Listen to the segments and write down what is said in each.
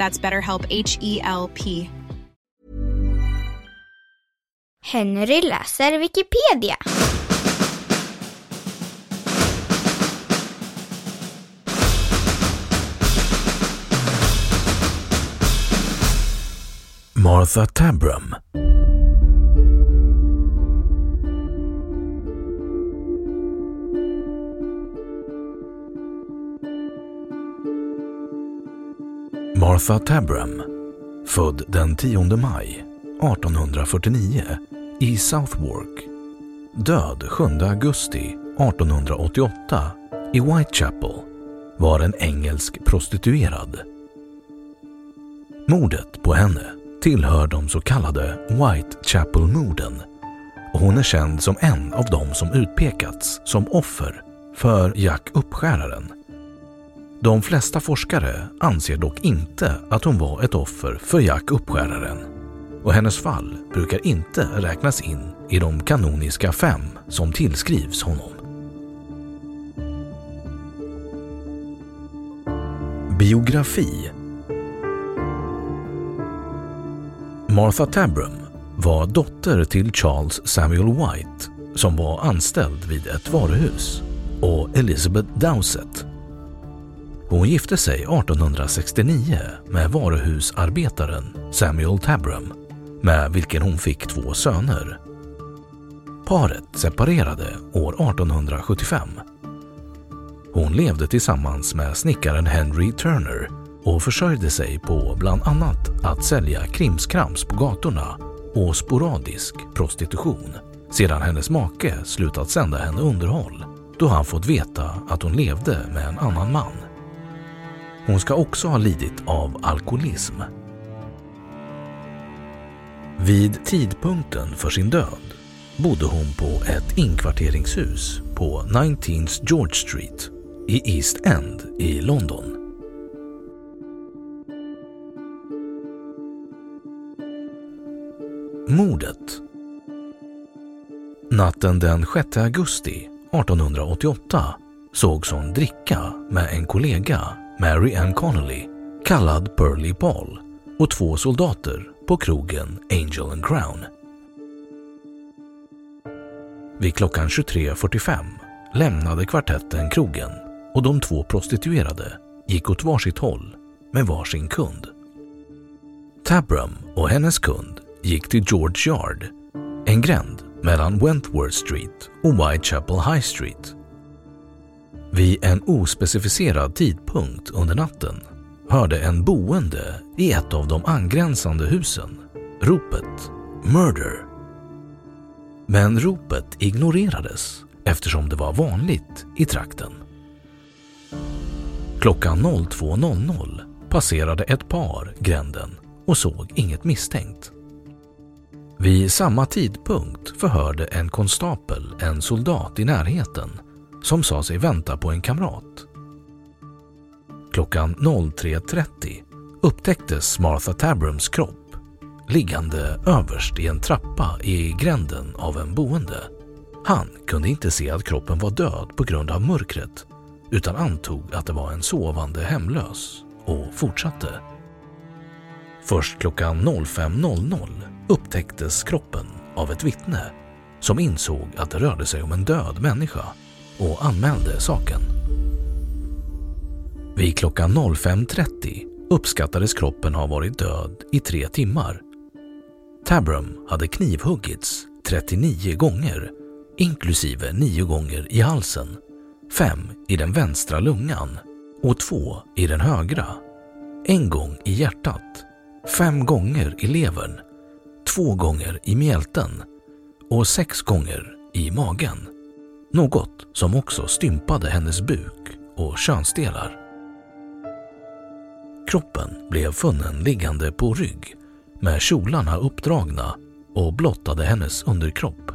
That's BetterHelp H E L P. Henry läser Wikipedia. Martha Tabram Martha Tabram, född den 10 maj 1849 i Southwark, död 7 augusti 1888 i Whitechapel, var en engelsk prostituerad. Mordet på henne tillhör de så kallade Whitechapel-morden och hon är känd som en av dem som utpekats som offer för Jack Uppskäraren. De flesta forskare anser dock inte att hon var ett offer för Jack Uppskäraren och hennes fall brukar inte räknas in i de kanoniska fem som tillskrivs honom. Biografi Martha Tabram var dotter till Charles Samuel White som var anställd vid ett varuhus och Elizabeth Dowsett. Hon gifte sig 1869 med varuhusarbetaren Samuel Tabram med vilken hon fick två söner. Paret separerade år 1875. Hon levde tillsammans med snickaren Henry Turner och försörjde sig på bland annat att sälja krimskrams på gatorna och sporadisk prostitution sedan hennes make slutat sända henne underhåll då han fått veta att hon levde med en annan man. Hon ska också ha lidit av alkoholism. Vid tidpunkten för sin död bodde hon på ett inkvarteringshus på 19th George Street i East End i London. Mordet Natten den 6 augusti 1888 sågs hon dricka med en kollega, Mary Ann Connolly, kallad Pearly Paul, och två soldater på krogen Angel and Crown. Vid klockan 23.45 lämnade kvartetten krogen och de två prostituerade gick åt varsitt håll med varsin kund. Tabram och hennes kund gick till George Yard, en gränd mellan Wentworth Street och Whitechapel High Street. Vid en ospecificerad tidpunkt under natten hörde en boende i ett av de angränsande husen ropet “Murder”. Men ropet ignorerades eftersom det var vanligt i trakten. Klockan 02.00 passerade ett par gränden och såg inget misstänkt. Vid samma tidpunkt förhörde en konstapel en soldat i närheten som sa sig vänta på en kamrat. Klockan 03.30 upptäcktes Martha Tabrams kropp liggande överst i en trappa i gränden av en boende. Han kunde inte se att kroppen var död på grund av mörkret utan antog att det var en sovande hemlös och fortsatte. Först klockan 05.00 upptäcktes kroppen av ett vittne som insåg att det rörde sig om en död människa och anmälde saken. Vid klockan 05.30 uppskattades kroppen ha varit död i tre timmar. Tabram hade knivhuggits 39 gånger, inklusive 9 gånger i halsen, 5 i den vänstra lungan och 2 i den högra, en gång i hjärtat, 5 gånger i levern, 2 gånger i mjälten och 6 gånger i magen. Något som också stympade hennes buk och könsdelar. Kroppen blev funnen liggande på rygg med kjolarna uppdragna och blottade hennes underkropp.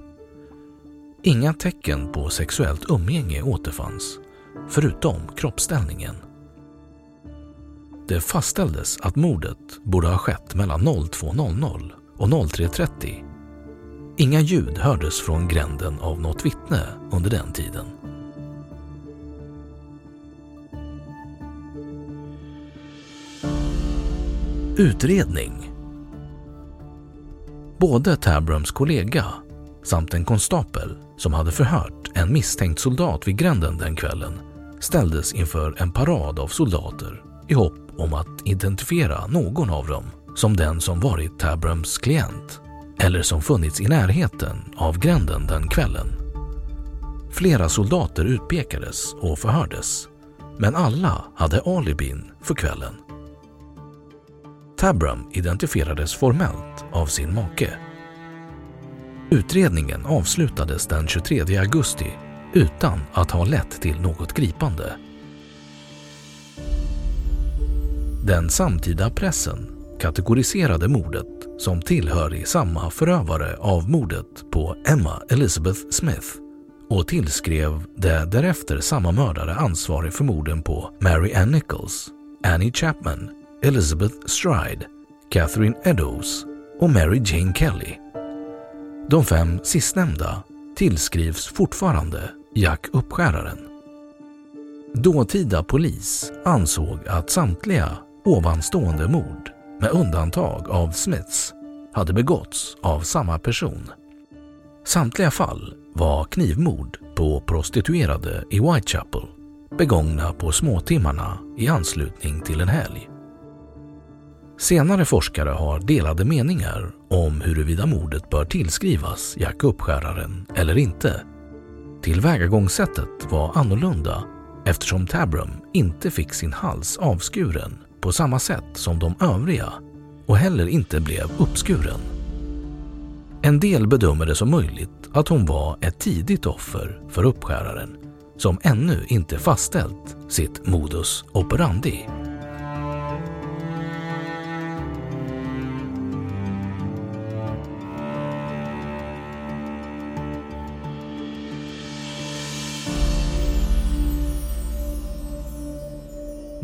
Inga tecken på sexuellt umgänge återfanns, förutom kroppsställningen. Det fastställdes att mordet borde ha skett mellan 02.00 och 03.30. Inga ljud hördes från gränden av något vittne under den tiden. Utredning Både Tabrams kollega samt en konstapel som hade förhört en misstänkt soldat vid gränden den kvällen ställdes inför en parad av soldater i hopp om att identifiera någon av dem som den som varit Tabrams klient eller som funnits i närheten av gränden den kvällen. Flera soldater utpekades och förhördes, men alla hade alibin för kvällen. Tabram identifierades formellt av sin make. Utredningen avslutades den 23 augusti utan att ha lett till något gripande. Den samtida pressen kategoriserade mordet som tillhörig samma förövare av mordet på Emma Elizabeth Smith och tillskrev det därefter samma mördare ansvarig för morden på Mary Ann Nichols, Annie Chapman Elizabeth Stride, Catherine Eddowes och Mary Jane Kelly. De fem sistnämnda tillskrivs fortfarande Jack Uppskäraren. Dåtida polis ansåg att samtliga ovanstående mord, med undantag av Smiths, hade begåtts av samma person. Samtliga fall var knivmord på prostituerade i Whitechapel begångna på småtimmarna i anslutning till en helg. Senare forskare har delade meningar om huruvida mordet bör tillskrivas Jack Uppskäraren eller inte. Tillvägagångssättet var annorlunda eftersom Tabram inte fick sin hals avskuren på samma sätt som de övriga och heller inte blev uppskuren. En del bedömer det som möjligt att hon var ett tidigt offer för uppskäraren som ännu inte fastställt sitt modus operandi.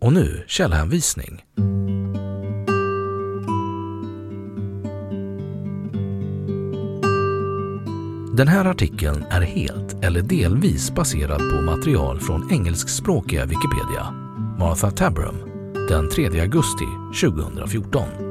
Och nu källhänvisning. Den här artikeln är helt eller delvis baserad på material från engelskspråkiga Wikipedia. Martha Tabram, den 3 augusti 2014.